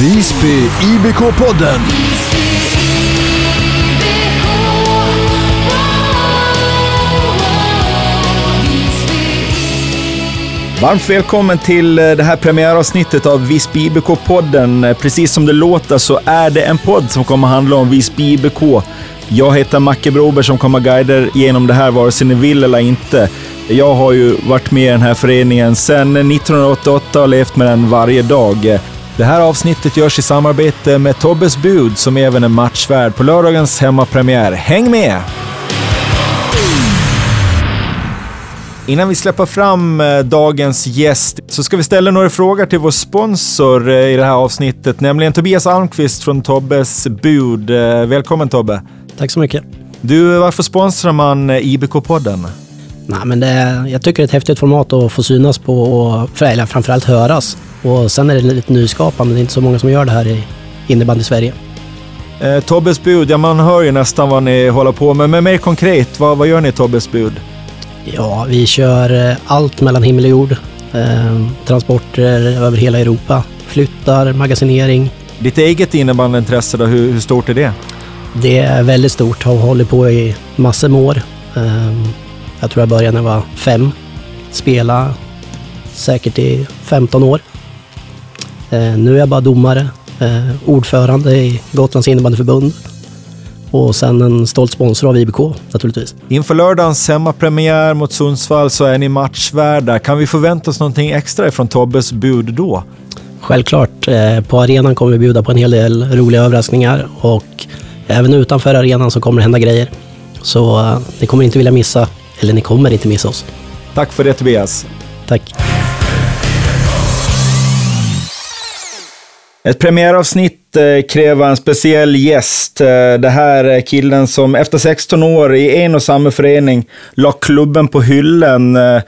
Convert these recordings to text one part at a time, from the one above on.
Visby IBK-podden. Varmt välkommen till eh, det här premiäravsnittet av Visby IBK-podden. Eh, precis som det låter så är det en podd som kommer handla om Visby IBK. Jag heter Macke Broberg som kommer guida er genom det här vare sig ni vill eller inte. Jag har ju varit med i den här föreningen sedan 1988 och levt med den varje dag. Det här avsnittet görs i samarbete med Tobbes Bud som även är matchvärd på lördagens hemmapremiär. Häng med! Innan vi släpper fram eh, dagens gäst så ska vi ställa några frågor till vår sponsor eh, i det här avsnittet, nämligen Tobias Almqvist från Tobbes Bud. Eh, Välkommen Tobbe! Tack så mycket. Du, varför sponsrar man IBK-podden? Nej, men det, jag tycker det är ett häftigt format att få synas på och eller framförallt höras. Och sen är det lite nyskapande. Det är inte så många som gör det här i innebandy Sverige. Eh, Tobbes Bud, ja man hör ju nästan vad ni håller på med, men mer konkret, vad, vad gör ni i Tobbes Bud? Ja, vi kör eh, allt mellan himmel och jord. Eh, transporter över hela Europa. Flyttar, magasinering. Ditt eget innebandyintresse då, hur, hur stort är det? Det är väldigt stort. Har hållit på i massor med år. Eh, jag tror jag började när jag var fem. Spela säkert i 15 år. Eh, nu är jag bara domare, eh, ordförande i Gotlands innebandyförbund och sen en stolt sponsor av IBK naturligtvis. Inför lördagens hemmapremiär mot Sundsvall så är ni matchvärdar. Kan vi förvänta oss någonting extra ifrån Tobbes Bud då? Självklart, eh, på arenan kommer vi bjuda på en hel del roliga överraskningar och även utanför arenan så kommer det hända grejer. Så ni kommer inte vilja missa, eller ni kommer inte missa oss. Tack för det Tobias. Tack! Ett premiäravsnitt eh, kräver en speciell gäst. Eh, det här är killen som efter 16 år i en och samma förening la klubben på hyllan eh,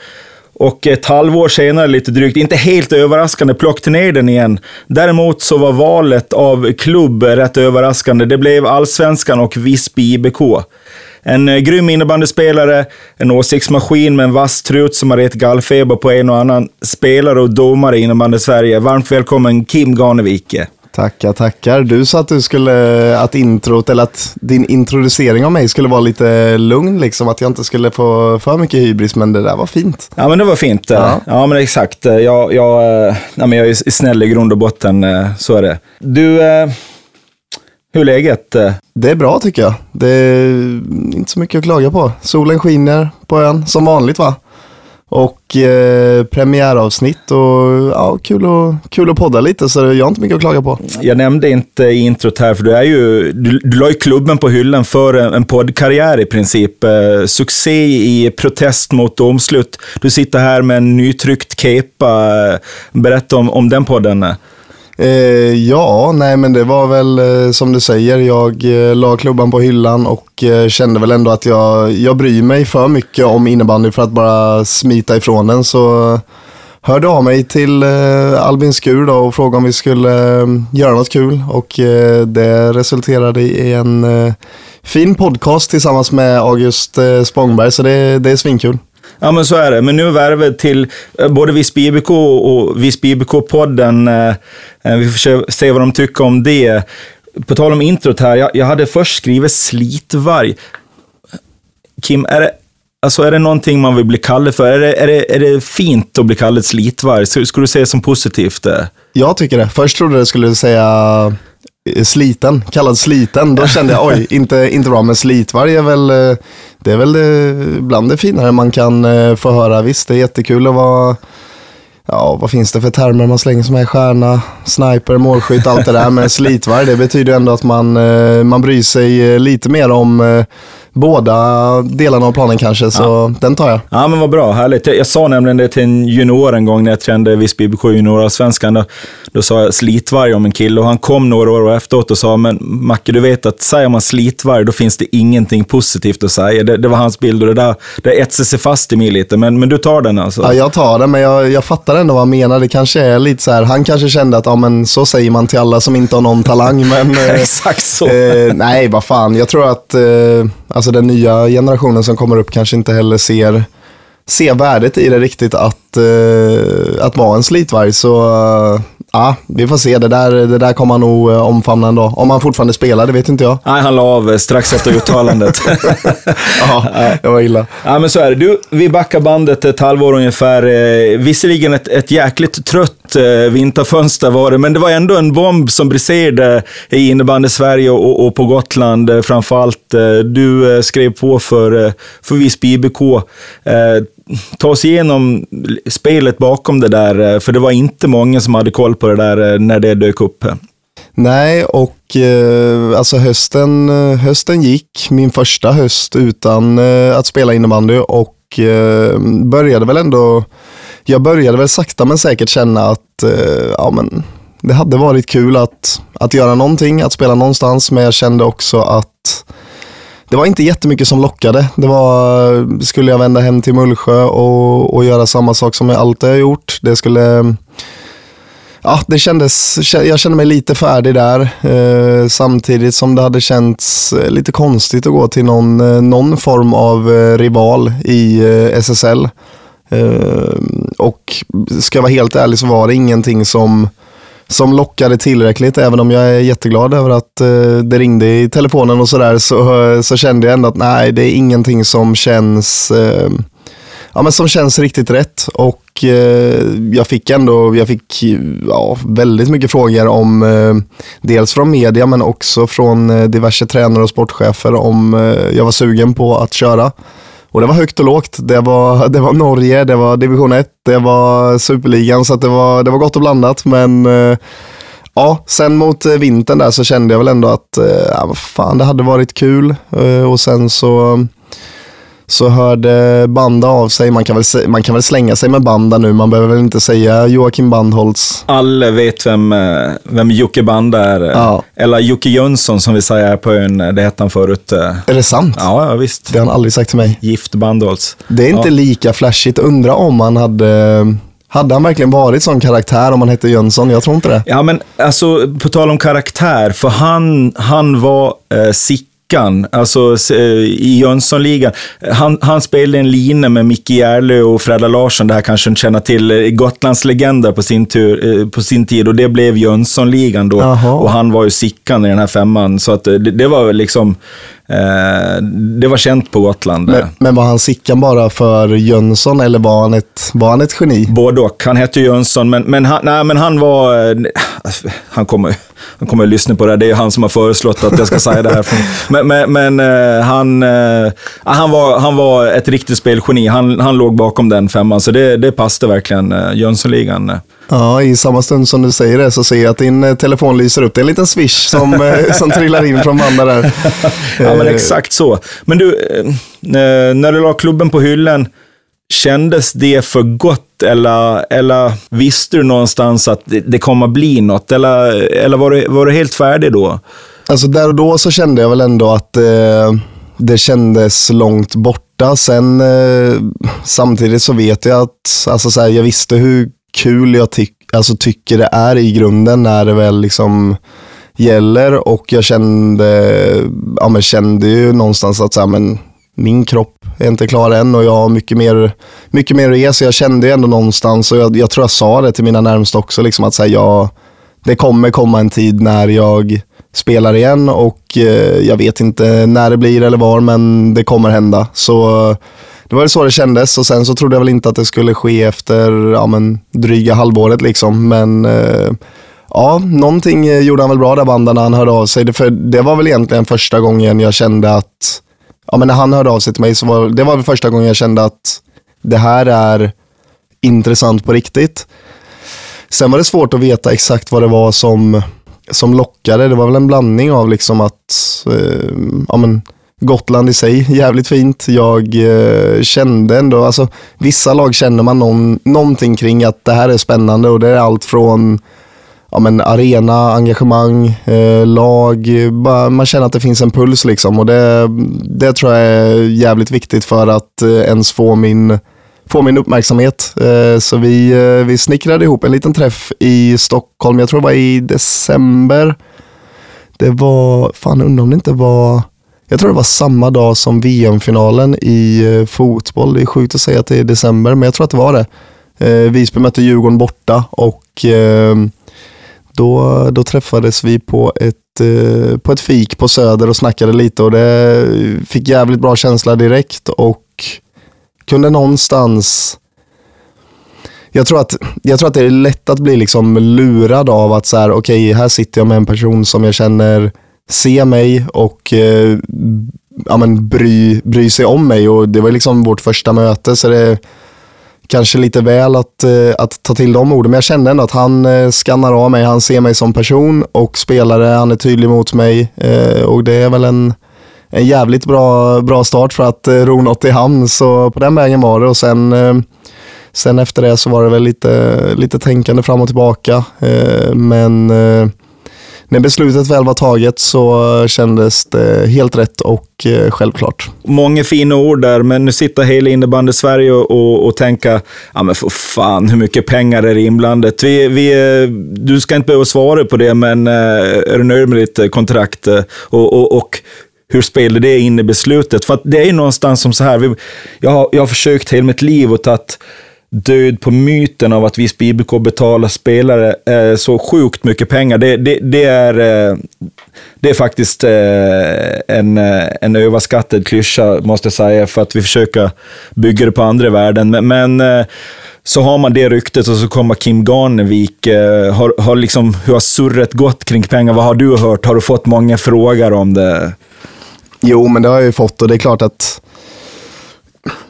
och ett halvår senare, lite drygt, inte helt överraskande, plockade ner den igen. Däremot så var valet av klubb rätt överraskande. Det blev Allsvenskan och Visby IBK. En eh, grym innebandyspelare, en åsiktsmaskin med en vass trut som har gett gallfeber på en och annan spelare och domare i innebandy Sverige. Varmt välkommen Kim Garnevike. Tackar, tackar. Du sa att du skulle, att introt, eller att din introducering av mig skulle vara lite lugn, liksom. Att jag inte skulle få för mycket hybris, men det där var fint. Ja, men det var fint. Ja, Ja. men exakt. Jag, jag, eh, nej, men jag är snäll i grund och botten, eh, så är det. Du, eh, hur är läget? Det är bra tycker jag. Det är inte så mycket att klaga på. Solen skiner på ön, som vanligt va? Och eh, premiäravsnitt och ja, kul, att, kul att podda lite, så jag har inte mycket att klaga på. Jag nämnde inte i introt här, för du är ju, du, du la ju klubben på hyllan för en, en poddkarriär i princip. Eh, succé i protest mot domslut. Du sitter här med en nytryckt kepa. Berätta om, om den podden. Eh, ja, nej men det var väl eh, som du säger, jag eh, la klubban på hyllan och eh, kände väl ändå att jag, jag bryr mig för mycket om innebandy för att bara smita ifrån den. Så eh, hörde av mig till eh, Albin Skur då och frågade om vi skulle eh, göra något kul och eh, det resulterade i en eh, fin podcast tillsammans med August eh, Spångberg så det, det är svinkul. Ja, men så är det. Men nu är värvet till eh, både Visby IBK och Visby IBK-podden. Eh, eh, vi får se- vad de tycker om det. På tal om introt här, jag, jag hade först skrivit slitvarg. Kim, är det, alltså är det någonting man vill bli kallad för? Är det, är det, är det fint att bli kallad slitvarg? Skulle du se det som positivt? det? Jag tycker det. Först trodde jag det skulle säga Eh, sliten, kallad sliten. Då kände jag oj, inte, inte bra, men slitvarg är väl, eh, det är väl det, bland det finare man kan få höra. Visst, det är jättekul att vara Ja, vad finns det för termer man slänger som är stjärna, sniper, målskytt, allt det där. Men slitvarg, det betyder ändå att man, man bryr sig lite mer om båda delarna av planen kanske, så den tar jag. Ja, men vad bra. Härligt. Jag, jag sa nämligen det till en junior en gång när jag tränade Visby IBK juniorallsvenskan. Då, då sa jag slitvarg om en kille och han kom några år efteråt och sa, men Macke, du vet att säger man slitvarg, då finns det ingenting positivt att säga. Det, det var hans bild och det där det etsade sig fast i mig lite. Men, men du tar den alltså? Ja, jag tar det, men jag, jag fattar ändå vad han menar. Det kanske är lite så här, han kanske kände att ja, men så säger man till alla som inte har någon talang. Men, eh, Exakt så. eh, nej, vad fan. Jag tror att eh, alltså den nya generationen som kommer upp kanske inte heller ser, ser värdet i det riktigt att, eh, att vara en slitvarg. Så eh, Ja, vi får se. Det där, det där kommer han nog eh, omfamna ändå. Om han fortfarande spelar, det vet inte jag. Nej, han la av eh, strax efter uttalandet. ja, det var illa. Ja, men så är det. Du, vi backar bandet ett halvår ungefär. Eh, visserligen ett, ett jäkligt trött vinterfönster var det, men det var ändå en bomb som briserade i innebandy-Sverige och, och, på Gotland framförallt. Eh, du skrev på för, för Visby IBK ta oss igenom spelet bakom det där, eh, för det var inte många som hade koll på det där eh, när det dök upp. Nej, och eh, alltså hösten, eh, hösten gick, min första höst utan eh, att spela innebandy och eh, började väl ändå, jag började väl sakta men säkert känna att eh, ja, men det hade varit kul att, att göra någonting, att spela någonstans, men jag kände också att det var inte jättemycket som lockade. Det var, skulle jag vända hem till Mullsjö och, och göra samma sak som jag alltid har gjort. Det skulle ja, det kändes, jag kände mig lite färdig där. Eh, samtidigt som det hade känts eh, lite konstigt att gå till någon, eh, någon form av eh, rival i SSL. Eh, och ska jag vara helt ärlig så var det ingenting som, som lockade tillräckligt. Även om jag är jätteglad över att eh, det ringde i telefonen och sådär så, eh, så kände jag ändå att nej, det är ingenting som känns eh, ja, men som känns riktigt rätt. Och eh, jag fick ändå jag fick, ja, väldigt mycket frågor om, eh, dels från media men också från eh, diverse tränare och sportchefer om eh, jag var sugen på att köra. Och det var högt och lågt. Det var, det var Norge, det var division 1, det var superligan, så det, var, det var gott och blandat. Men eh, ja, sen mot eh, vintern där så kände jag väl ändå att eh, ja, fan, det hade varit kul. Eh, och sen så så hörde Banda av sig. Man kan, väl, man kan väl slänga sig med Banda nu, man behöver väl inte säga Joakim Bandholtz. Alla vet vem, eh, vem Jocke Banda är. Ja. Eller Jocke Jönsson som vi säger här på ön, det hette han förut. Eh. Är det sant? Ja, ja visst. Det har han aldrig sagt till mig. Gift Bandholtz. Det är inte ja. lika flashigt. Undra om han hade hade han verkligen varit sån karaktär om han hette Jönsson? Jag tror inte det. Ja, men alltså på tal om karaktär, för han, han var eh, sick Mackan, alltså i Jönssonligan. Han, han spelade en line med Micke Järlö och Fredda Larsson, det här kanske ni känner till, eh, Gotlandslegender på sin, tur, eh, på sin tid och det blev Jönssonligan då. Aha. Och han var ju Sickan i den här femman, så att det, det var liksom Eh, det var känt på Gotland. Men, men, var han Sickan bara för Jönsson eller var han ett, var han ett geni? Både och. Han hette Jönsson, men, men, han, nej, men han var... Eh, han kommer, han kommer att lyssna på det. Det är han som har föreslått att jag ska säga det här. Men, men, men eh, han, han, var, han var ett riktigt spelgeni. Han, han låg bakom den femman, så det, det passade verkligen Jönssonligan. Ja, i samma stund som du säger det så ser jag att din eh, telefon lyser upp. Det är en liten swish som, eh, som trillar in från Manda där. ja, men exakt så. Men du, eh, när du la klubben på hyllan, kändes det för gott eller, eller visste du någonstans att det, kommer bli något? Eller, eller var, du, var du helt färdig då? Alltså där och då så kände jag väl ändå att eh, det kändes långt borta. Sen eh, samtidigt så vet jag att, alltså så här, jag visste hur kul jag ty alltså, tycker det är i grunden när det väl liksom gäller och jag kände, ja, men kände ju någonstans att så här, men, min kropp är inte klar än och jag har mycket mer, mycket mer att ge. Så jag kände ju ändå någonstans och jag, jag tror jag sa det till mina närmsta också, liksom att säga ja, det kommer komma en tid när jag spelar igen och eh, jag vet inte när det blir eller var, men det kommer hända. Så det var så det kändes och sen så trodde jag väl inte att det skulle ske efter ja, men, dryga halvåret liksom. Men eh, ja, någonting eh, gjorde han väl bra där banden när han hörde av sig. För det var väl egentligen första gången jag kände att, ja men när han hörde av sig till mig så var det var väl första gången jag kände att det här är intressant på riktigt. Sen var det svårt att veta exakt vad det var som, som lockade. Det var väl en blandning av liksom att, eh, ja men, Gotland i sig, jävligt fint. Jag eh, kände ändå, alltså vissa lag känner man någon, någonting kring att det här är spännande och det är allt från ja, men arena, engagemang, eh, lag, bara, man känner att det finns en puls liksom och det, det tror jag är jävligt viktigt för att eh, ens få min, få min uppmärksamhet. Eh, så vi, eh, vi snickrade ihop en liten träff i Stockholm, jag tror det var i december. Det var, fan undrar om det inte var jag tror det var samma dag som VM-finalen i eh, fotboll. Det är sjukt att säga att det är december, men jag tror att det var det. Eh, Visby mötte Djurgården borta och eh, då, då träffades vi på ett, eh, på ett fik på Söder och snackade lite och det fick jävligt bra känsla direkt och kunde någonstans jag tror, att, jag tror att det är lätt att bli liksom lurad av att så här, okej, okay, här sitter jag med en person som jag känner se mig och eh, ja, men bry, bry sig om mig. Och det var liksom vårt första möte, så det kanske lite väl att, eh, att ta till de orden. Men jag kände ändå att han eh, skannar av mig, han ser mig som person och spelare, han är tydlig mot mig. Eh, och det är väl en, en jävligt bra, bra start för att ro något i hamn. Så på den vägen var det. Och sen Sen efter det så var det väl lite, lite tänkande fram och tillbaka. Men när beslutet väl var taget så kändes det helt rätt och eh, självklart. Många fina ord där, men nu sitter hela innebandy Sverige och, och, tänka, ja men för fan, hur mycket pengar är det inblandat? Vi, vi, eh, du ska inte behöva svara på det, men eh, är du nöjd med ditt kontrakt? Och, och, och hur spelar det in i beslutet? För det är ju någonstans som så här, vi, jag, har, jag har försökt hela mitt liv att ta död på myten av att Visby IBK betalar spelare eh, så sjukt mycket pengar. Det, det, det är, eh, det är faktiskt eh, en, eh, en överskattad klyscha, måste jag säga, för att vi försöker bygga det på andra värden. Men, men eh, så har man det ryktet och så kommer Kim Garnevik. Eh, har, har liksom, hur har surret gått kring pengar? Vad har du hört? Har du fått många frågor om det? Jo, men det har jag ju fått och det är klart att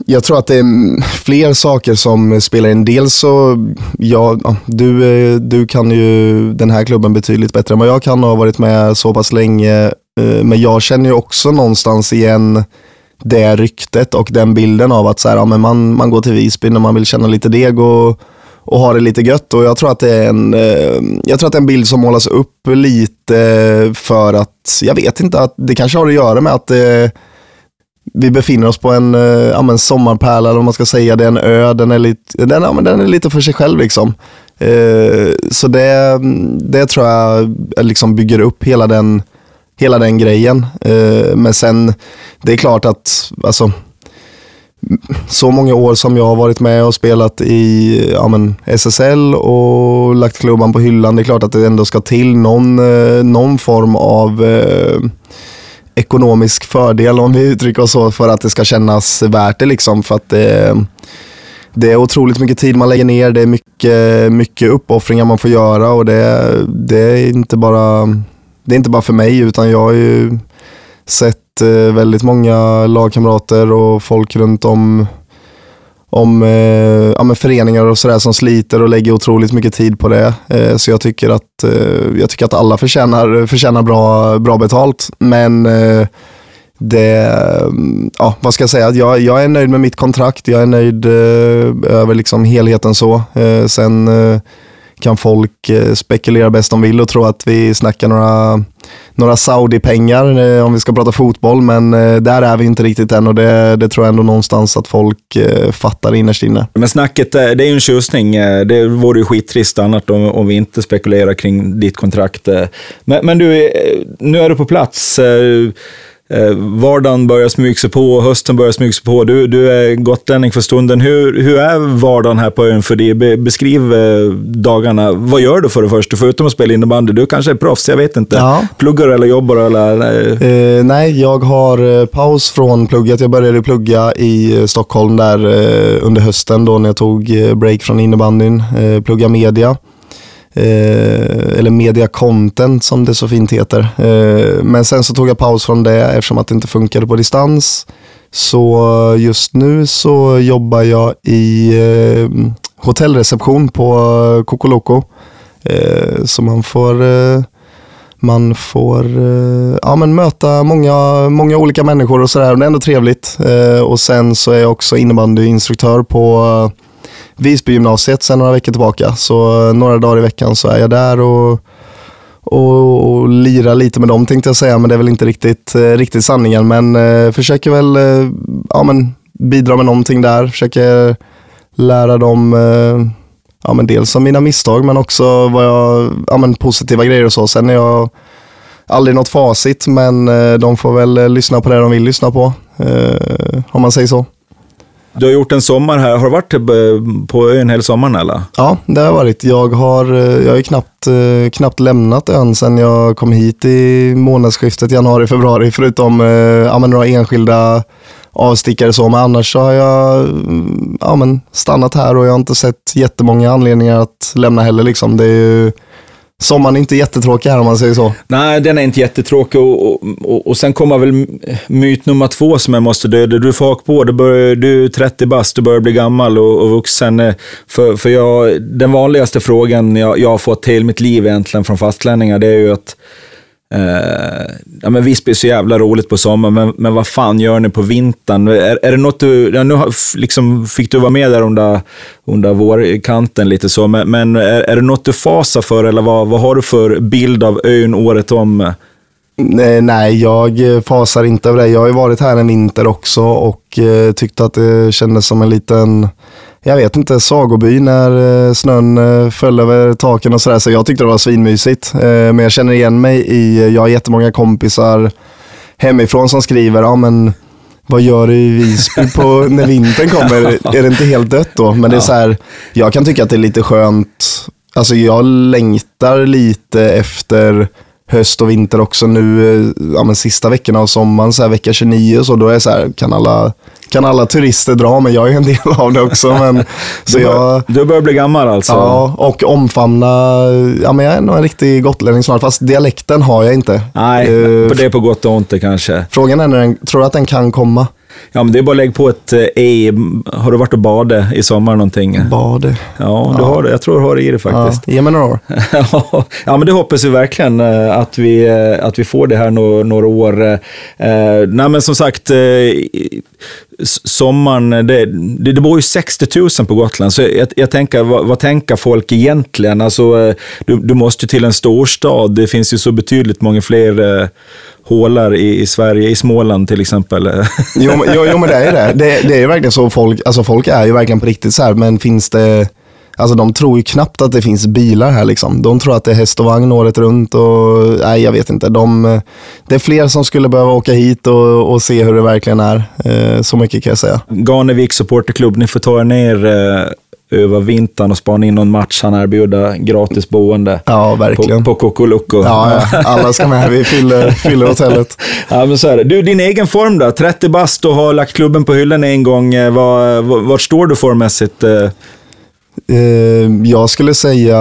jag tror att det är fler saker som spelar in. Dels så, ja, du, eh, du kan ju den här klubben betydligt bättre än vad jag kan och har varit med så pass länge. Eh, men jag känner ju också någonstans igen det ryktet och den bilden av att så här, ja, men man, man går till Visby när man vill känna lite deg och, och ha det lite gött. Och jag tror att det är en, eh, jag tror att det är en bild som målas upp lite för att, jag vet inte, att det kanske har att göra med att det vi befinner oss på en eh, ja, men sommarpärla, eller vad man ska säga. Det är en ö, den är lite, den, ja, men den är lite för sig själv. Liksom. Eh, så det, det tror jag eh, liksom bygger upp hela den, hela den grejen. Eh, men sen, det är klart att alltså, så många år som jag har varit med och spelat i ja, men, SSL och lagt klubban på hyllan, det är klart att det ändå ska till någon, eh, någon form av eh, ekonomisk fördel om vi uttrycker oss så för att det ska kännas värt det liksom. För att det, det är otroligt mycket tid man lägger ner, det är mycket, mycket uppoffringar man får göra och det, det, är inte bara, det är inte bara för mig utan jag har ju sett eh, väldigt många lagkamrater och folk runt om om eh, ja, föreningar och sådär som sliter och lägger otroligt mycket tid på det. Eh, så jag tycker att, eh, jag tycker att alla förtjänar, förtjänar bra, bra betalt. Men eh, det, mm, ja, vad ska jag säga, jag, jag är nöjd med mitt kontrakt. Jag är nöjd eh, över liksom helheten så. Eh, sen eh, kan folk eh, spekulera bäst de vill och tro att vi snackar några några Saudi-pengar eh, om vi ska prata fotboll, men eh, där är vi inte riktigt än och det, det tror jag ändå någonstans att folk fattar innerst inne. Men snacket, det är ju en tjusning. Det vore ju skittrist annars om, om vi inte spekulerar kring ditt kontrakt. Men, men du, nu är du på plats eh, vardagen börjar smyga sig på, hösten börjar smyga sig på. Du, du är gotlänning för stunden. Hur, hur är vardagen här på ön för dig? Be, beskriv eh, dagarna. Vad gör du för det första, förutom att spela innebandy? Du kanske är proffs, jag vet inte. Ja. Pluggar eller jobbar eller? Eh, nej, jag har eh, paus från plugget. Jag började plugga i eh, Stockholm där eh, under hösten då när jag tog break från innebandyn. plugga media eh, Eh, eller media content som det så fint heter. Eh, men sen så tog jag paus från det eftersom att det inte funkade på distans. Så just nu så jobbar jag i eh, hotellreception på Kokoloko. Eh, så man får eh, man får eh, ja, men möta många, många olika människor och sådär. Det är ändå trevligt. Eh, och sen så är jag också innebandyinstruktör på Visbygymnasiet sedan några veckor tillbaka. Så eh, några dagar i veckan så är jag där och, och, och lirar lite med dem tänkte jag säga, men det är väl inte riktigt, eh, riktigt sanningen. Men eh, försöker väl eh, ja, men bidra med någonting där. Försöker lära dem eh, ja, men dels om mina misstag men också vad jag, ja, men positiva grejer och så. Sen är jag aldrig något facit men eh, de får väl eh, lyssna på det de vill lyssna på. om man säger så. Du har gjort en sommar här. Har du varit eh, på ön hela sommaren eller? Ja, det har jag varit. Jag har, eh, jag har knappt, eh, knappt lämnat ön sedan jag kom hit i månadsskiftet januari-februari. Förutom ja, några enskilda avstickare så, men annars så har jag mm, ja, men stannat här och jag har inte sett jättemånga anledningar att lämna heller. Liksom. Det är ju, sommaren är inte jättetråkig här om man säger så. Nej, den är inte jättetråkig och, och, och sen kommer väl myt nummer två som jag måste döda. Du får haka på, du, börjar, du är 30 bast, du börjar bli gammal och, och vuxen. Eh, för, för jag, den vanligaste frågan jag, jag har fått hela mitt liv egentligen från fastlänningar, det är ju att Uh, ja, men Visby är så jävla roligt på sommaren, men, men vad fan gör ni på vintern? Är, är det något du, ja, nu liksom fick du vara med där under, under vårkanten lite så, men, men är, är det något du fasar för eller vad, vad har du för bild av ön året om? Nej, nej, jag fasar inte över det. Jag har ju varit här en vinter också och eh, uh, tyckte att det kändes som en liten jag vet inte, sagoby när eh, snön eh, föll över taken och sådär. Så jag tyckte det var svinmysigt. Eh, men jag känner igen mig i, jag har jättemånga kompisar hemifrån som skriver, ja men vad gör du i Visby på, när vintern kommer? Är det inte helt dött då? Men det är så här, jag kan tycka att det är lite skönt. Alltså jag längtar lite efter höst och vinter också nu, ja, men sista veckorna av sommaren, så här, vecka 29 och så, då är det så här, kan alla kan alla turister dra, men jag är en del av det också. Men, så du, bör, jag, du börjar bli gammal alltså? Ja, och omfamna, ja men jag är nog en riktig gotlänning snart, fast dialekten har jag inte. Nej, uh, det är på gott och ont kanske. Frågan är när den, tror du att den kan komma? Ja, men det är bara att lägga på ett E. Har du varit och badat i sommar någonting? Bade? Ja, du ja. har det. Jag tror du har det i det faktiskt. Ja, ge mig några år. ja, men det hoppas vi verkligen eh, att vi, eh, att vi får det här några, några år. Nej, men som sagt, sommaren, eh, det, det, det bor ju 60 000 på Gotland, så jag, jag tänker, vad, vad tänker folk egentligen? Alltså, eh, du, du måste till en storstad, det finns ju så betydligt många fler eh, hålar i, i Sverige, i Småland till exempel. jo, jo, jo, men det är det. det. Det är ju verkligen så folk, alltså folk är ju verkligen på riktigt så här, men finns det Alltså de tror ju knappt att det finns bilar här liksom. De tror att det är häst och vagn året runt och nej jag vet inte. De, det är fler som skulle behöva åka hit och, och se hur det verkligen är. Eh, så mycket kan jag säga. Garnevik supporterklubb, ni får ta er ner eh, över vintern och spana in någon match. Han erbjuder gratis boende. Ja, verkligen. På, på Kokoloko. Ja, ja, alla ska med. Vi fyller, fyller hotellet. Ja, men så är det. Du, din egen form då? 30 bast och har lagt klubben på hyllan en gång. Eh, var, vart står du formmässigt? Eh? Jag skulle säga,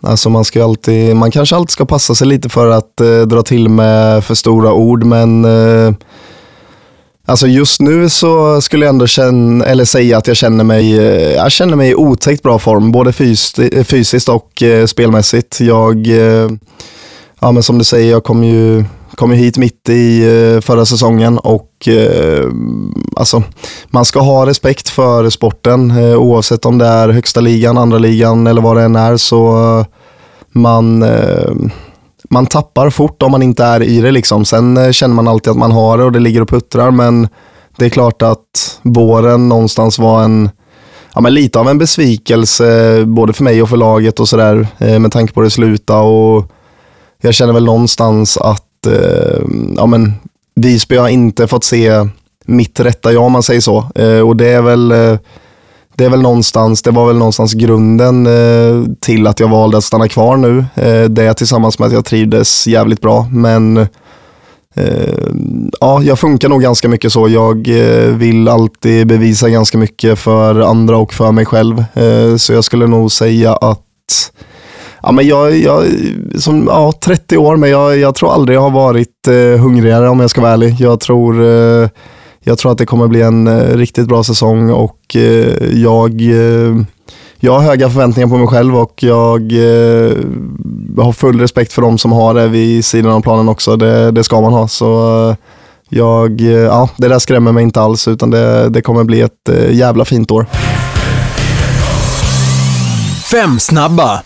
alltså man, ska alltid, man kanske alltid ska passa sig lite för att eh, dra till med för stora ord, men eh, Alltså just nu så skulle jag ändå känna, eller säga att jag känner mig, eh, jag känner mig i otäckt bra form, både fysiskt och spelmässigt. Jag, ja men som du säger, jag kom ju kom ju hit mitt i eh, förra säsongen och eh, alltså, man ska ha respekt för sporten eh, oavsett om det är högsta ligan, andra ligan eller vad det än är. Så man, eh, man tappar fort om man inte är i det. Liksom. Sen eh, känner man alltid att man har det och det ligger och puttrar men det är klart att våren någonstans var en ja, men lite av en besvikelse både för mig och för laget och sådär med tanke på det sluta och jag känner väl någonstans att eh, ja, men Visby har inte fått se mitt rätta jag om man säger så. Eh, och det är väl eh, det är väl någonstans, det var väl någonstans grunden eh, till att jag valde att stanna kvar nu. Eh, det tillsammans med att jag trivdes jävligt bra. Men eh, ja, jag funkar nog ganska mycket så. Jag eh, vill alltid bevisa ganska mycket för andra och för mig själv. Eh, så jag skulle nog säga att Ja, men jag, jag, som, ja, 30 år, men jag, jag tror aldrig jag har varit eh, hungrigare om jag ska vara ärlig. Jag tror, eh, jag tror att det kommer bli en eh, riktigt bra säsong och eh, jag, eh, jag har höga förväntningar på mig själv och jag eh, har full respekt för de som har det vid sidan av planen också. Det, det ska man ha. Så eh, jag, eh, ja, det där skrämmer mig inte alls utan det, det kommer bli ett eh, jävla fint år. Fem snabba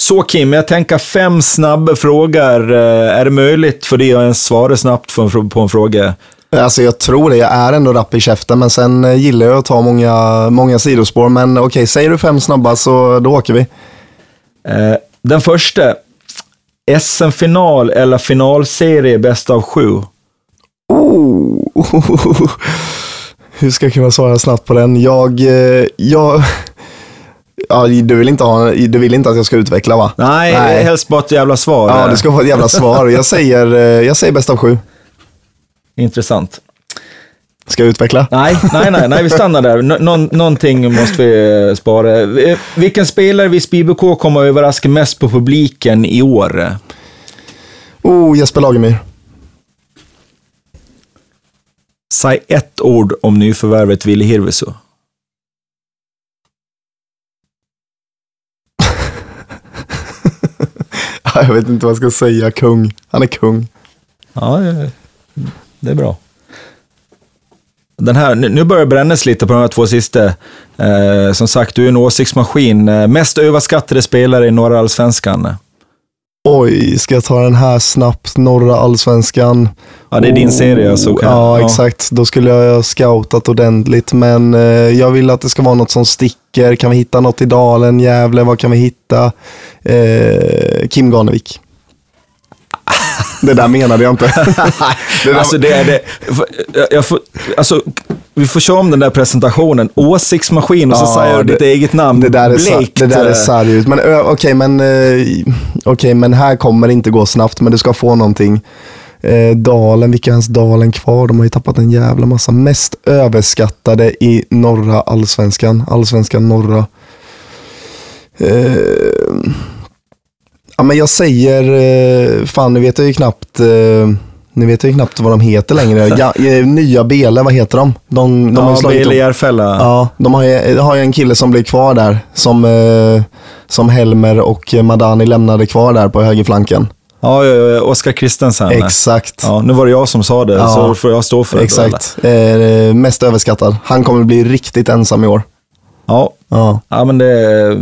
så Kim, jag tänker fem snabba frågor. Eh, är det möjligt för dig att ens svara snabbt på en fråga? Alltså jag tror det. Jag är ändå rapp i käften, men sen eh, gillar jag att ta många, många sidospår. Men okej, okay, säger du fem snabba så då åker vi. Eh, den första. SM-final eller finalserie bäst av sju? Oh. hur ska jag kunna svara snabbt på den? Jag, jag Ja, du, vill inte ha, du vill inte att jag ska utveckla va? Nej, Nej. helst bara ett jävla svar. Ja, du ska få ett jävla svar. Jag säger, eh, jag säger bäst av sju. Intressant. Ska jag utveckla? Nej, nej, nej, nej vi stannar där. Nå- någon, någonting måste vi eh, spara. Vilken spelare vid SPBK kommer att överraska mest på publiken i år? Oh, Jesper Lagemyr. Säg ett ord om nyförvärvet Ville Hirvisu. Jag vet inte vad jag ska säga. Kung. Han är kung. Ja, det är bra. Den här, nu börjar det brännas lite på de här två sista. Eh, som sagt, du är en åsiktsmaskin. Eh, mest överskattade spelare i norra allsvenskan. Oj, ska jag ta den här snabbt? Norra allsvenskan. Ja, det är din Oh, serie. Så kan, ja, exakt. Då skulle jag ha scoutat ordentligt. Men eh, jag vill att det ska vara något som sticker. Kan vi hitta något i Dalen, Gävle? Vad kan vi hitta? Eh, Kim Garnevik. Det där menade jag inte. det Alltså, det är det. Jag- får, alltså, vi får köra om den där presentationen. Åsiktsmaskin och så Ja, säger du ditt eget namn. det där är, det där är eh. Men okej, men, eh, okej, men här kommer det inte gå snabbt, men du ska få någonting. Eh, Dalen, vilka är ens Dalen kvar? De har ju tappat en jävla massa. Mest överskattade i norra allsvenskan. Allsvenskan norra. Eh, ja, men jag säger, eh, fan nu vet jag ju knappt, eh, nu vet jag ju knappt vad de heter längre. Ja, eh, nya Bele, vad heter de? De, de Ja, Bele Järfälla. Ja, de har ju, har ju en kille som blir kvar där, som, som Helmer och Madani lämnade kvar där på högerflanken. Ja, Oskar Kristensen. Exakt. Ja, nu var det jag som sa det, Ja. så får jag stå för det. Exakt. Eh, mest överskattad. Han kommer bli riktigt ensam i år. Ja, Ja. ja men det...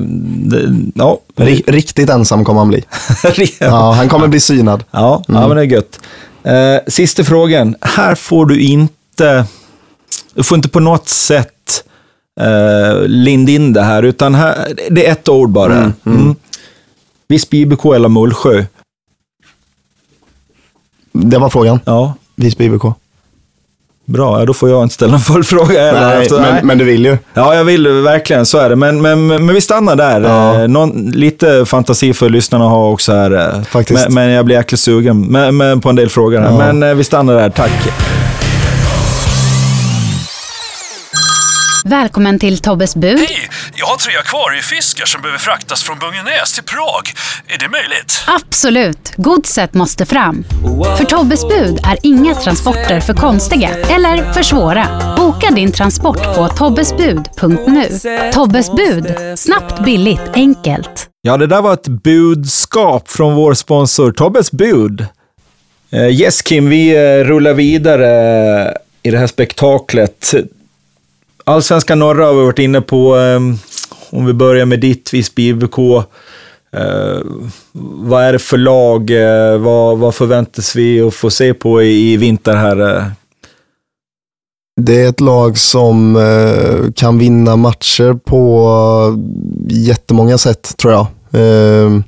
det ja. Ri- riktigt ensam kommer han bli. ja. Han kommer bli synad. Ja, Mm. ja, men det är gött. Eh, sista frågan. Här får du inte... Du får inte på något sätt eh, linda in det här, utan här, det är ett ord bara. Mm. Visby IBK eller Mullsjö? Det var frågan. Ja, Visby IBK. Bra. Ja, då får jag inte ställa en följdfråga heller. Nej, efter- nej. men, men du vill ju. Ja, jag vill verkligen, så är det. Men, men, men vi stannar där. Ja. Eh, Någon, lite fantasi för lyssnarna har också här. eh, Faktiskt. Men, men jag blir jäkligt sugen men, men på en del frågor här. Ja. Men eh, vi stannar där, tack. Välkommen till Tobbes bud. Hej! Jag har tre akvariefiskar som behöver fraktas från Bungenäs till Prag. Är det möjligt? Absolut, godset måste fram. För Tobbes bud är inga transporter för konstiga eller för svåra. Boka din transport på tobbesbud.nu. Tobbes bud, snabbt, billigt, enkelt. Ja, det där var ett budskap från vår sponsor Tobbes bud. Eh, yes Kim, vi eh, rullar vidare i det här spektaklet. Allsvenska norra har vi varit inne på. Eh, om vi börjar med ditt Visby IBK. Eh, vad är det för lag? Eh, vad, vad förväntas vi att få se på i, i vinter här? Eh? Det är ett lag som eh, kan vinna matcher på eh, jättemånga sätt tror jag. Ehm,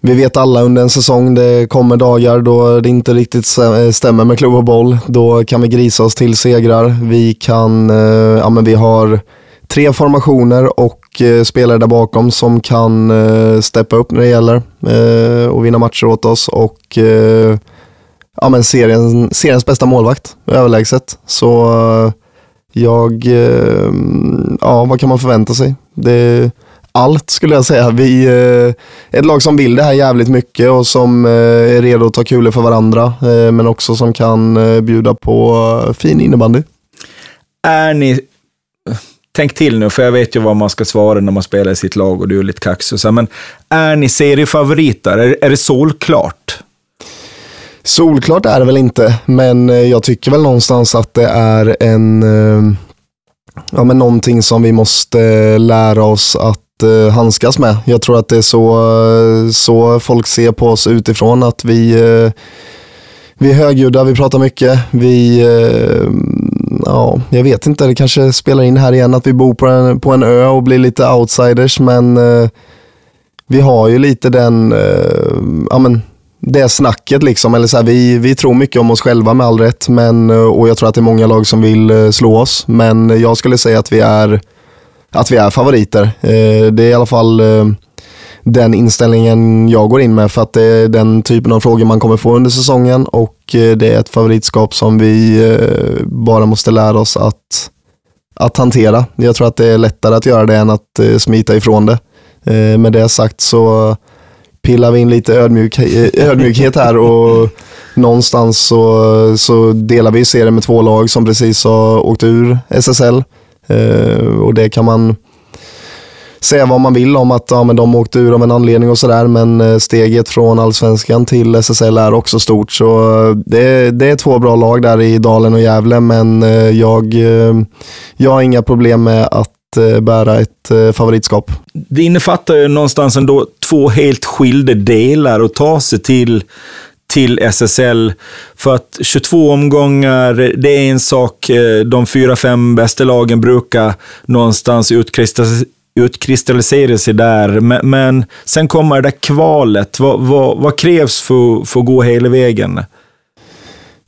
vi vet alla under en säsong, det kommer dagar då det inte riktigt eh, stämmer med klubb och boll. Då kan vi grisa oss till segrar. Vi kan, eh, ja men vi har tre formationer och eh, spelare där bakom som kan eh, steppa upp när det gäller eh, och vinna matcher åt oss. Och eh, ja, men serien, seriens bästa målvakt, överlägset. Så eh, jag, eh, ja vad kan man förvänta sig? Det, allt skulle jag säga. Vi är ett lag som vill det här jävligt mycket och som eh, är redo att ta kulor för varandra. eh, Men också som kan eh, bjuda på eh, fin innebandy. Är ni... Tänk till nu, för jag vet ju vad man ska svara när man spelar i sitt lag och du är lite kaxig. Men är ni seriefavoriter? Är, är det solklart? Solklart är det väl inte, men eh, jag tycker väl någonstans att det är en, eh, ja, men någonting som vi måste eh, lära oss att eh, handskas med. Jag tror att det är så, eh, så folk ser på oss utifrån, att vi, eh, vi är högljudda, vi pratar mycket, vi, eh, ja, jag vet inte, det kanske spelar in här igen att vi bor på en, på en ö och blir lite outsiders, men eh, vi har ju lite den, eh, ja men det snacket liksom. Eller så här, vi, vi tror mycket om oss själva med all rätt. Men, eh, och jag tror att det är många lag som vill eh, slå oss. Men jag skulle säga att vi är, att vi är favoriter. Eh, det är i alla fall eh, den inställningen jag går in med för att det är den typen av frågor man kommer få under säsongen och eh, det är ett favoritskap som vi bara måste lära oss att, att hantera. Jag tror att det är lättare att göra det än att smita ifrån det. Med det sagt så pillar vi in lite ödmjuk, ödmjukhet här och någonstans så, så delar vi serien med två lag som precis har åkt ur SSL. Eh, och det kan man säga vad man vill om att ja, men de åkte ur av en anledning och sådär men eh, steget från allsvenskan till SSL är också stort så eh, det, det är två bra lag där i Dalen och Gävle men eh, jag, jag har inga problem med att bära ett favoritskap. Det innefattar ju någonstans ändå två helt skilda delar att ta sig till till SSL. För att 22 omgångar, det är en sak. Eh, de fyra, fem bästa lagen brukar någonstans utkristallisera sig där. Men, men, sen kommer det där kvalet. Vad, vad, vad krävs för, för att gå hela vägen?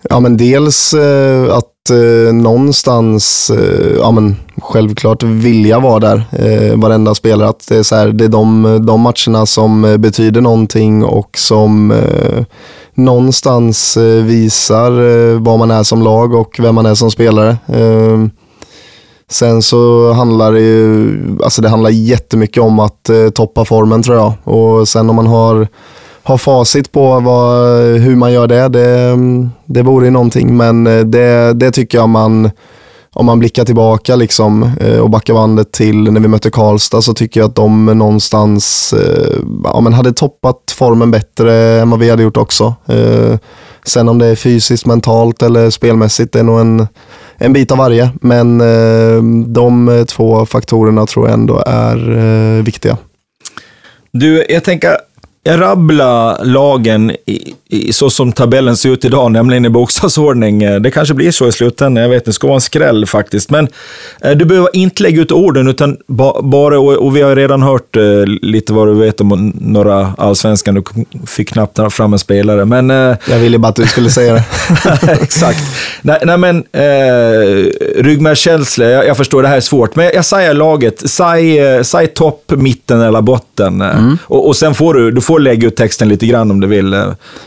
Ja, men dels eh, att eh, någonstans, eh, ja men självklart vilja vara där, eh, varenda spelare. Att det är, så här, det är de, de matcherna som eh, betyder någonting och som eh, någonstans eh, visar eh, vad man är som lag och vem man är som spelare. Ehm, sen så handlar det ju, alltså det handlar jättemycket om att eh, toppa formen tror jag. Och sen om man har har facit på vad, hur man gör det, det, det vore ju någonting. Men det, det tycker jag man, om man blickar tillbaka liksom, eh, och backar bandet till när vi mötte Karlstad så tycker jag att de någonstans eh, ja, men hade toppat formen bättre än vad vi hade gjort också. Eh, sen om det är fysiskt, mentalt eller spelmässigt, det är nog en, en bit av varje. Men de två faktorerna tror jag ändå är viktiga. Du, jag tänker jag rabblar lagen i, i, så som tabellen ser ut idag, nämligen i bokstavsordning. Eh, det kanske blir så i slutändan, jag vet inte. Det ska vara en skräll faktiskt. Men eh, du behöver inte lägga ut orden, utan ba, bara, och, och, vi har redan hört eh, lite vad du vet om några allsvenskan. Du fick knappt fram en spelare, men... Eh, jag ville bara att du skulle säga det. exakt. Nej, nej men, eh, ryggmärgskänsla, jag, jag, förstår, det här är svårt. Men jag säger laget, säg, eh, säg topp, mitten eller botten. Mm. Och, och sen får du, du får lägga ut texten lite grann om du vill.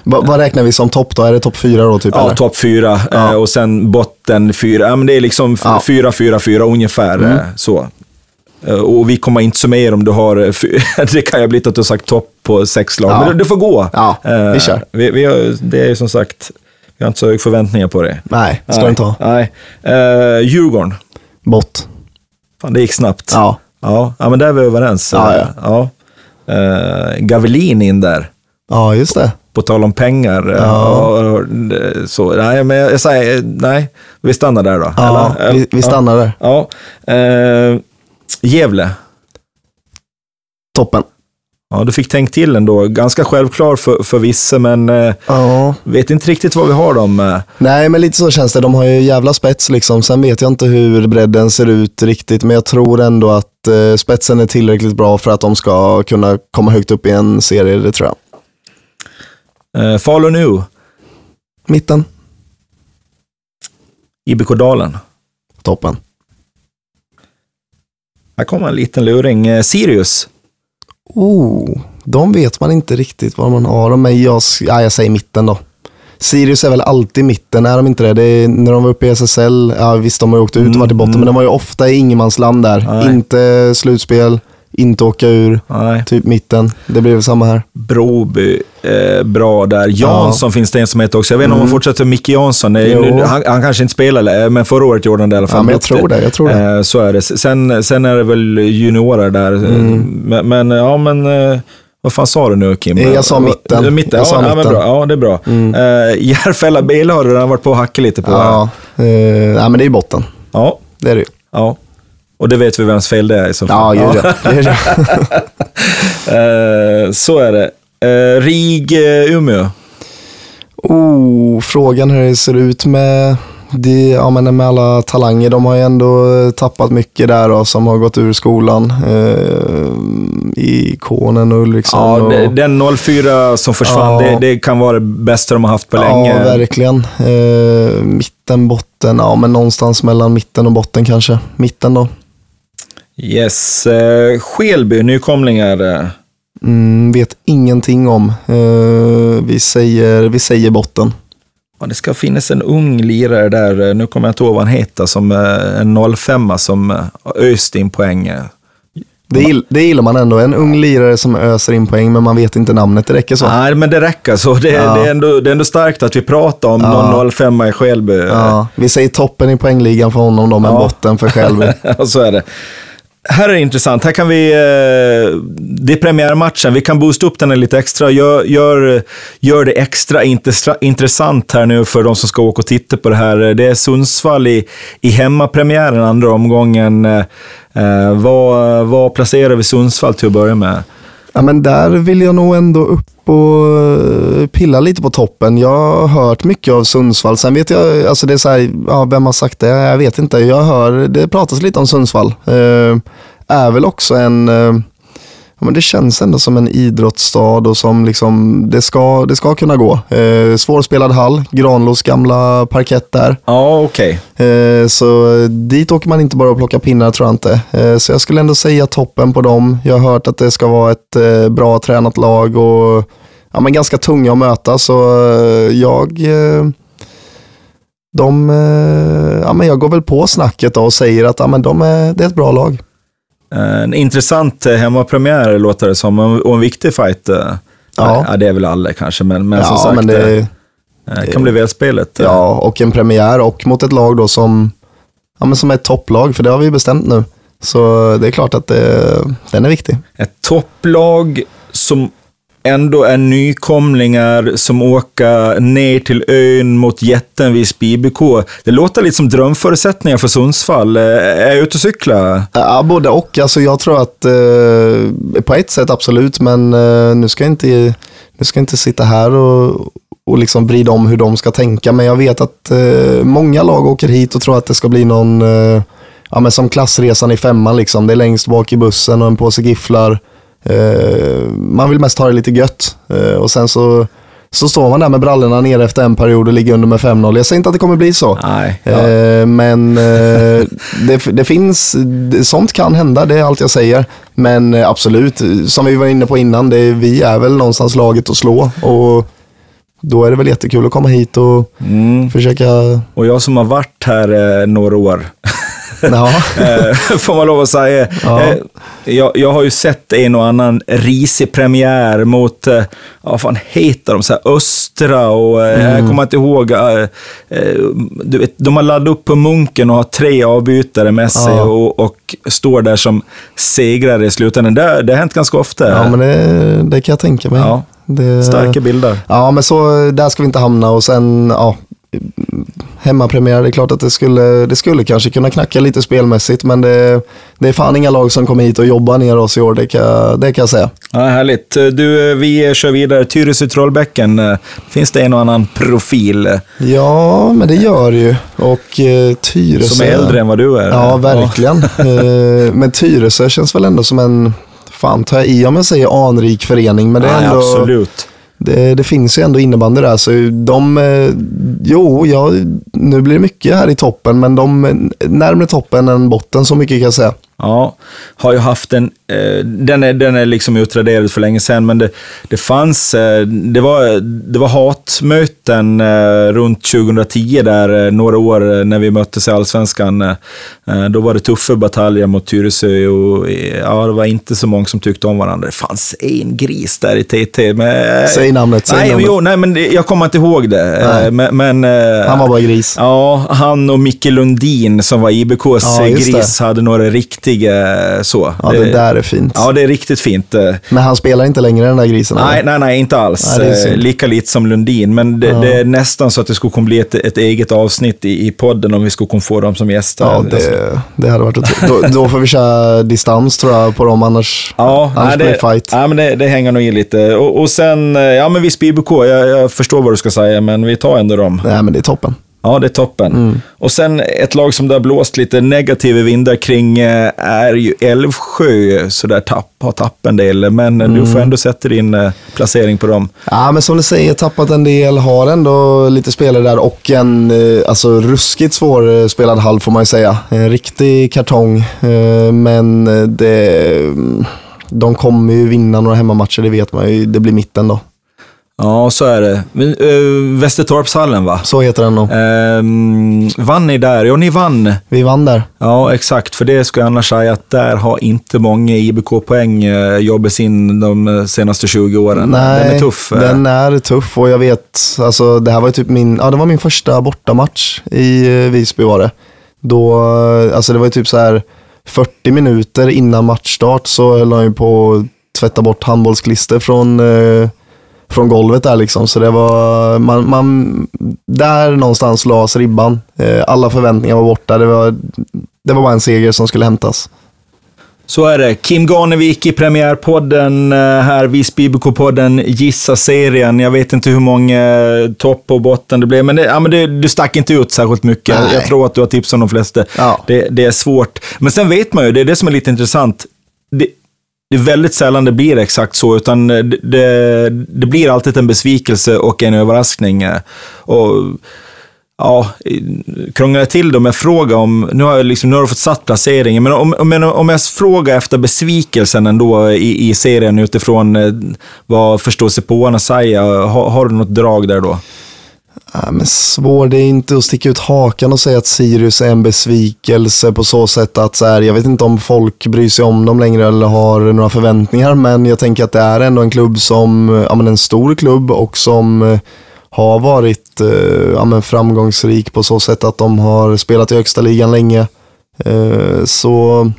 Va, vad räknar vi som topp då? Är det topp fyra då? Typ, ja, topp fyra ja. Eh, och sen botten fyra. Ja, men det är liksom ja. fyra, fyra, fyra ungefär. Mm. Eh, så. Eh, och vi kommer inte summera om du har, det kan ha blivit att du har sagt topp på sex lag, ja. men det får gå. Ja, vi kör. Vi, vi har, det är ju som sagt, vi har inte så höga förväntningar på det. Nej, det ska Nej. inte ha. Nej. Uh, Djurgården. Bott. Fan, det gick snabbt. Ja. Ja, ja men där är vi överens. Ja, ja. ja. Uh, Gavelin in där. Ja, just det. På tal om pengar. Ja. så, nej, men jag säger nej. Vi stannar där då. Ja, Eller? Vi, vi stannar där. Ja. Uh, Gävle. Toppen. Ja, du fick tänkt till ändå. Ganska självklar för, för vissa, men eh, ja. vet inte riktigt vad vi har dem. Nej, men lite så känns det. De har ju jävla spets liksom. Sen vet jag inte hur bredden ser ut riktigt, men jag tror ändå att eh, spetsen är tillräckligt bra för att de ska kunna komma högt upp i en serie, det tror jag. Eh, Follow nu. Mitten. IBK Dalen. Toppen. Här kommer en liten luring. Eh, Sirius. Oh, de vet man inte riktigt vad man har. Men jag, ja, jag säger mitten då. Sirius är väl alltid mitten, är de inte det? det är, när de var uppe i SSL, ja visst de har ju åkt ut och varit i botten, mm. men de var ju ofta i ingenmansland där. Nej. Inte slutspel, inte åka ur, Nej. typ mitten. Det väl samma här. Broby, eh, bra där. Jansson ja. finns det en som heter också. Jag vet inte mm. om man fortsätter med Micke Jansson. Han, han, kanske inte spelar, men förra året gjorde han det i alla fall. Ja, men jag tror det. Jag tror det. Eh, så är det. Sen, sen är det väl juniorer där. Mm. Men, men, ja men... Eh, vad fan sa du nu Kim? Jag sa mitten. mitten. Jag sa ja, mitten. bra. ja, det är bra. Mm. Uh, Järfälla bil har du redan varit på och hackat lite på. Ja, uh, nej, men det är botten. Ja. Det är det ju. Ja. Och det vet vi vems fel det är i så fall. Ja, gud ja. uh, så är det. Uh, RIG, Umeå. Oh, frågan hur det ser ut med det, ja, men med alla talanger, de har ju ändå tappat mycket där då, som har gått ur skolan. Eh, I Konen och Ulriksson. Ja, och, det- den 04 som försvann, Ja. det, det kan vara det bästa de har haft på länge. Ja, verkligen. Eh, mitten, botten, ja men någonstans mellan mitten och botten kanske. Mitten då. Yes. Eh, Skelby, nykomlingar. eh, Mm, vet ingenting om. Eh, vi, säger, vi säger botten. Ja, det ska finnas en ung lirare där, eh, nu kommer jag inte ihåg vad han heter, som eh, en 05 som eh, har öst in poäng. eh. Det, gill, det gillar man ändå. En ung lirare som öser in poäng, men man vet inte namnet. Det räcker så. Nej, men det räcker. Så det, Ja. det, är ändå, det är ändå starkt att vi pratar om Ja. någon 05 i Skelby. Ja, vi säger toppen i poängligan för honom då, men botten för Skällby. Ja, så är det. Här är det intressant. Här kan vi, eh, det är premiärmatchen, vi kan boosta upp den lite extra. Gör, gör, gör det extra intressant här nu för de som ska åka och titta på det här. Det är Sundsvall i, i hemmapremiären andra omgången. Eh, eh, vad, vad placerar vi Sundsvall till att börja med? Ja, men där vill jag nog ändå upp och eh, pilla lite på toppen. Jag har hört mycket av Sundsvall. Sen vet jag, alltså det är så här, ja, vem har sagt det? Jag vet inte. Jag hör, det pratas lite om Sundsvall. Eh, är väl också en, eh, ja, men det känns ändå som en idrottsstad och som liksom, det ska, det ska kunna gå. Eh, svårspelad hall, Granlos gamla parkett där. Ja, okej. Eh, Så dit åker man inte bara och plockar pinnar tror jag inte. Eh, Så jag skulle ändå säga toppen på dem. Jag har hört att det ska vara ett eh, bra tränat lag och ja, men ganska tunga att möta. Så eh, jag, eh, de, eh, ja, men jag går väl på snacket och säger att ja, men de är, det är ett bra lag. En intressant eh, hemmapremiär låter det som, och en viktig fight. eh. Ja. ja det är väl alla kanske, men, men ja, som sagt, men det, eh, kan bli välspelet. eh. ja, och en premiär och mot ett lag då som, ja, men som är ett topplag, för det har vi bestämt nu. Så det är klart att det, den är viktig. Ett topplag som ändå är nykomlingar som åker ner till ön mot jätten vid BBK. Det låter lite som drömförutsättningar för Sundsvall. Eh, är jag ute och cykla? Ja, både och. Alltså, jag tror att eh, på ett sätt absolut, men eh, nu ska jag inte, nu ska jag inte sitta här och, och liksom vrida om hur de ska tänka. Men jag vet att eh, många lag åker hit och tror att det ska bli någon, eh, ja, men som klassresan i femman. Liksom. Det är längst bak i bussen och en påse gifflar. Eh, man vill mest ha det lite gött. Eh, och sen så, så står man där med brallorna nere efter en period och ligger under med 5-0. Jag säger inte att det kommer bli så. Nej. Ja. Eh, men eh, det, det finns, sånt kan hända, det är allt jag säger. Men eh, absolut, som vi var inne på innan, det, vi är väl någonstans laget att slå. Och då är det väl jättekul att komma hit och Mm. försöka... Och jag som har varit här några år, Ja, får man lov att säga. Ja. Eh, jag, jag har ju sett en och annan risig premiär mot, eh, vad fan heter de, så här Östra och eh, Mm. jag kommer inte ihåg, eh, eh, du vet, de har laddat upp på Munken och har tre avbytare med sig Ja. och, och står där som segrare i slutändan. Det, det har hänt ganska ofta. ja men det, det kan jag tänka mig. Ja. Det, Starka bilder. Ja, men så där ska vi inte hamna och sen, ja, hemmapremiär, det är klart att det skulle, det skulle kanske kunna knacka lite spelmässigt, men det, det är fan inga lag som kommer hit och jobbar ner oss i år, det kan, det kan jag säga. Ja, härligt. Du, vi kör vidare. Tyresö Trollbäcken, finns det en och annan profil Ja, men det gör det ju. Och eh, Tyresö... som är äldre än vad du är? Ja, verkligen. Eh, men Tyresö känns väl ändå som en, fan tar jag i om jag säger anrik förening, men det är Ja, ändå... absolut. Det, det finns ju ändå innebandy där, så de, eh, jo, ja, nu blir det mycket här i toppen, men de eh, närmre närmare toppen än botten, så mycket kan jag säga. Ja, har ju haft en, eh, den, är, den är liksom utraderad för länge sedan, men det, det fanns, eh, det, var, det var hatmöten eh, runt 2010 där, eh, några år eh, när vi möttes i Allsvenskan. Eh, då var det tuffa bataljer mot Tyresö och ja, det var inte så många som tyckte om varandra. Det fanns en gris där i TT. Men, Säg namnet, säg nej, namnet. Jo, nej, men det- jag kommer inte ihåg det. Men, men, Han var bara gris. Ja, han och Micke Lundin som var IBKs Ja, gris hade några riktiga så. Ja, det, där är fint. Ja, det är riktigt fint. Eh, Men han spelar inte längre den där grisen? Nej, eller? nej, nej, inte alls. Nej, det Eh. Lika lite som Lundin, men det, det är nästan så att det skulle kunna bli ett, ett eget avsnitt i, i podden om vi skulle kunna få dem som gäster. Ja, Alltså. det, det hade varit otroligt. Då, då får vi köra distans tror jag på dem, annars, Ja, annars nej, det det, fight. ja, men det, det hänger nog i lite. Och, och sen, eh, ja men Visby IBK, jag, jag förstår vad du ska säga, men vi tar ändå dem. Nej, men det är toppen. Ja, det är toppen. Mm. Och sen ett lag som det har blåst lite negativa vindar kring eh, är ju Älvsjö, så där tapp, har tappat en del, men eh, du Mm. får ändå sätta din eh, placering på dem. Ja, men som du säger, tappat en del, har ändå lite spelare där och en eh, alltså, ruskigt svårspelad halv får man ju säga. En riktig kartong, men det, de kommer ju vinna några hemmamatcher, det vet man ju. Det blir mitten då. Ja, så är det. Men, eh, Västertorpshallen va? Så heter den då. Ehm, vann ni där? Ja, ni vann. Vi vann där. Ja, exakt. För det ska jag annars säga att där har inte många IBK-poäng eh, jobbat in de eh, senaste 20 åren. den är tuff. eh. Den är tuff och jag vet, alltså det här var typ min, ja det var min första bortamatch i Visby var det. Då, alltså det var typ så här 40 minuter innan matchstart så höll han ju på att tvätta bort handbollsklister från, eh, från golvet där liksom. Så det var, man, man, där någonstans lades ribban. Eh, alla förväntningar var borta. Det var, det var bara en seger som skulle hämtas. Så är det. Kim Garnevik i premiärpodden, eh, här Visby IBK-podden, Gissa serien. Jag vet inte hur många topp och botten det blev, men, det, ja, men det, du stack inte ut särskilt mycket. Nej. Jag tror att du har tips om de flesta. Ja. Det, det är svårt. Men sen vet man ju, det är det som är lite intressant. Det, är väldigt sällan det blir exakt så, utan det, det, det blir alltid en besvikelse och en överraskning. Och ja, krånglar jag till det om jag frågar om, nu har, jag liksom, nu har du fått satt placeringen, men om, om, om jag frågar efter besvikelsen ändå i, i serien utifrån eh, vad förståsigpåarna säger, har, har du något drag där då? Ja, men svår, det är inte att sticka ut hakan och säga att Sirius är en besvikelse på så sätt att så här, jag vet inte om folk bryr sig om dem längre eller har några förväntningar, men jag tänker att det är ändå en klubb som, ja men en stor klubb och som eh, har varit eh, ja, men framgångsrik på så sätt att de har spelat i högsta ligan länge. Eh, så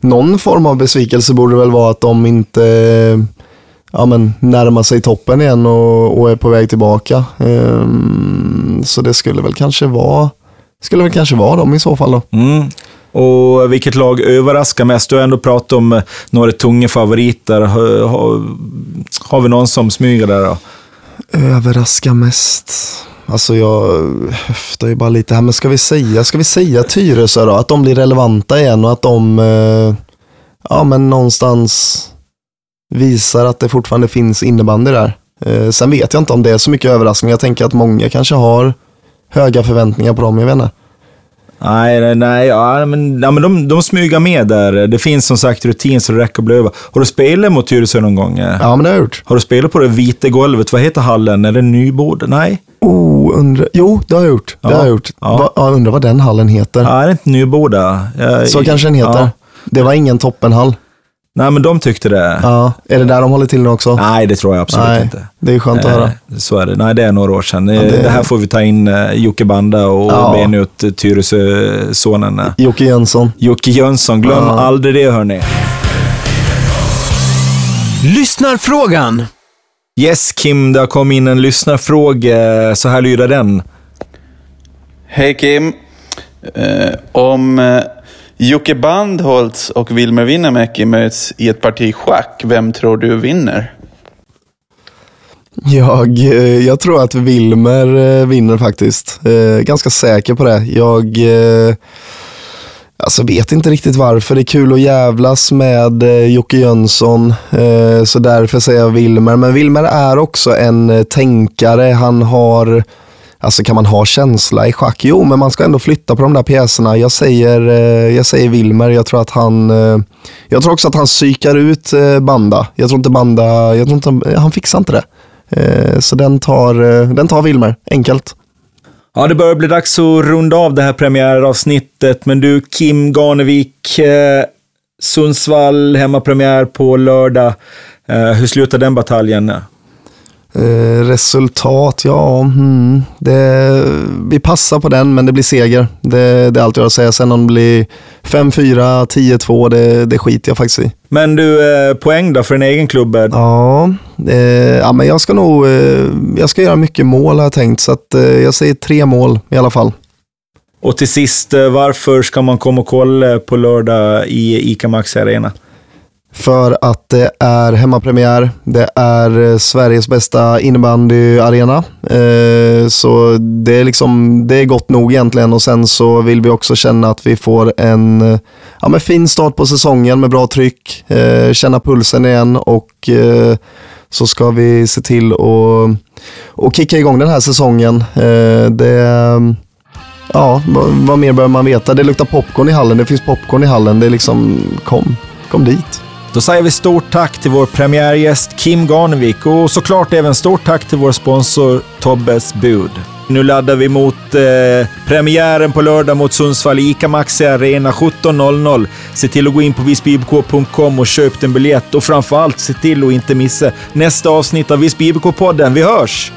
någon form av besvikelse borde det väl vara att de inte ja, men närmar sig toppen igen och, och är på väg tillbaka. Ehm, så det skulle väl kanske vara skulle väl kanske vara dem i så fall då. Mm. Och vilket lag överraskar mest? Du har ändå pratat om eh, några tunga favoriter. Har, har, har vi någon som smyger där då? Överraska mest. Alltså jag höftar ju bara lite här, men ska vi säga, ska vi säga Tyresö då? Att de blir relevanta igen och att de, eh, ja men någonstans visar att det fortfarande finns innebandy där. Eh, sen vet jag inte om det är så mycket överraskning. Jag tänker att många kanske har höga förväntningar på dem, jag vet inte. Nej, nej, ja, men, ja, men de, de smyger med där. Det finns som sagt rutin så det räcker att bli över. Har du spelat mot Tyresö någon gång? Ja men det har jag gjort. Har du spelat på det vita golvet? Vad heter hallen? Är det Nybord? Nej? Oh, undra, jo, det har jag gjort. Det Ja. har jag gjort. Ja. Va, undrar vad den hallen heter. Ja, är det inte Nyboda? Jag- Så kanske den heter. Ja. Det var ingen toppenhall. Nej, men de tyckte det. Ja. Är det där de håller till nu också? Nej, det tror jag absolut Nej, inte. det är skönt att höra. Eh, Så är det. Nej, det är några år sedan. Eh, det- det... här får vi ta in uh, Jocke Banda och Ja. bena ut eh, Tyresö-sonen. eh. Jocke Jönsson. Jocke Jönsson, glöm Ja. aldrig det hörni. Lyssnarfrågan. Yes Kim, det har kommit in en lyssnarfråga. Så här lyder den. Hej Kim. Eh, om eh, Jocke Bandholtz och Wilmer Winnemäki möts i ett parti schack, vem tror du vinner? Jag, eh, jag tror att Wilmer eh, vinner faktiskt. Eh, ganska säker på det. Jag alltså vet inte riktigt varför. Det är kul att jävlas med Jocke Jönsson. Så därför säger jag Wilmer. Men Wilmer är också en tänkare. Han har Alltså kan man ha känsla i schack? Jo, men man ska ändå flytta på de där pjäserna. Jag säger, eh, jag säger Wilmer. Jag tror att han, eh, jag tror också att han psykar ut eh, Banda. Jag tror inte Banda, jag tror inte, eh, han fixar inte det. Eh, så den tar, eh, den tar Wilmer, enkelt. Ja, det börjar bli dags att runda av det här premiäravsnittet. Men du, Kim Garnevik, eh, Sundsvall, hemmapremiär på lördag. Eh, hur slutar den bataljen? Eh, resultat, ja, hmm, det, vi passar på den men det blir seger. Det, det är allt jag har att säga. Sen om det blir 5-4, 10-2, det, det skiter jag faktiskt i. Men du, eh, poäng då för din egen klubb? Ja, eh, ja men jag ska nog, eh, jag ska göra mycket mål har jag tänkt. Så att, jag säger tre mål i alla fall. Och till sist, varför ska man komma och kolla på lördag i ICA Maxi Arena? För att det är hemmapremiär, det är eh, Sveriges bästa innebandyarena. Eh, så det är, liksom, det är gott nog egentligen och sen så vill vi också känna att vi får en eh, ja, men fin start på säsongen med bra tryck, känna pulsen igen och så ska vi se till att och kicka igång den här säsongen. Det, ja, vad, vad mer behöver man veta? Det luktar popcorn i hallen, det finns popcorn i hallen. Det är liksom, kom, kom dit. Då säger vi stort tack till vår premiärgäst Kim Garnevik och såklart även stort tack till vår sponsor Tobbes Bud. Nu laddar vi mot eh, premiären på lördag mot Sundsvall ICA Maxi Arena 17.00. Se till att gå in på visbyibk.com och köp en biljett och framförallt se till att inte missa nästa avsnitt av Visby IBK-podden. Vi hörs!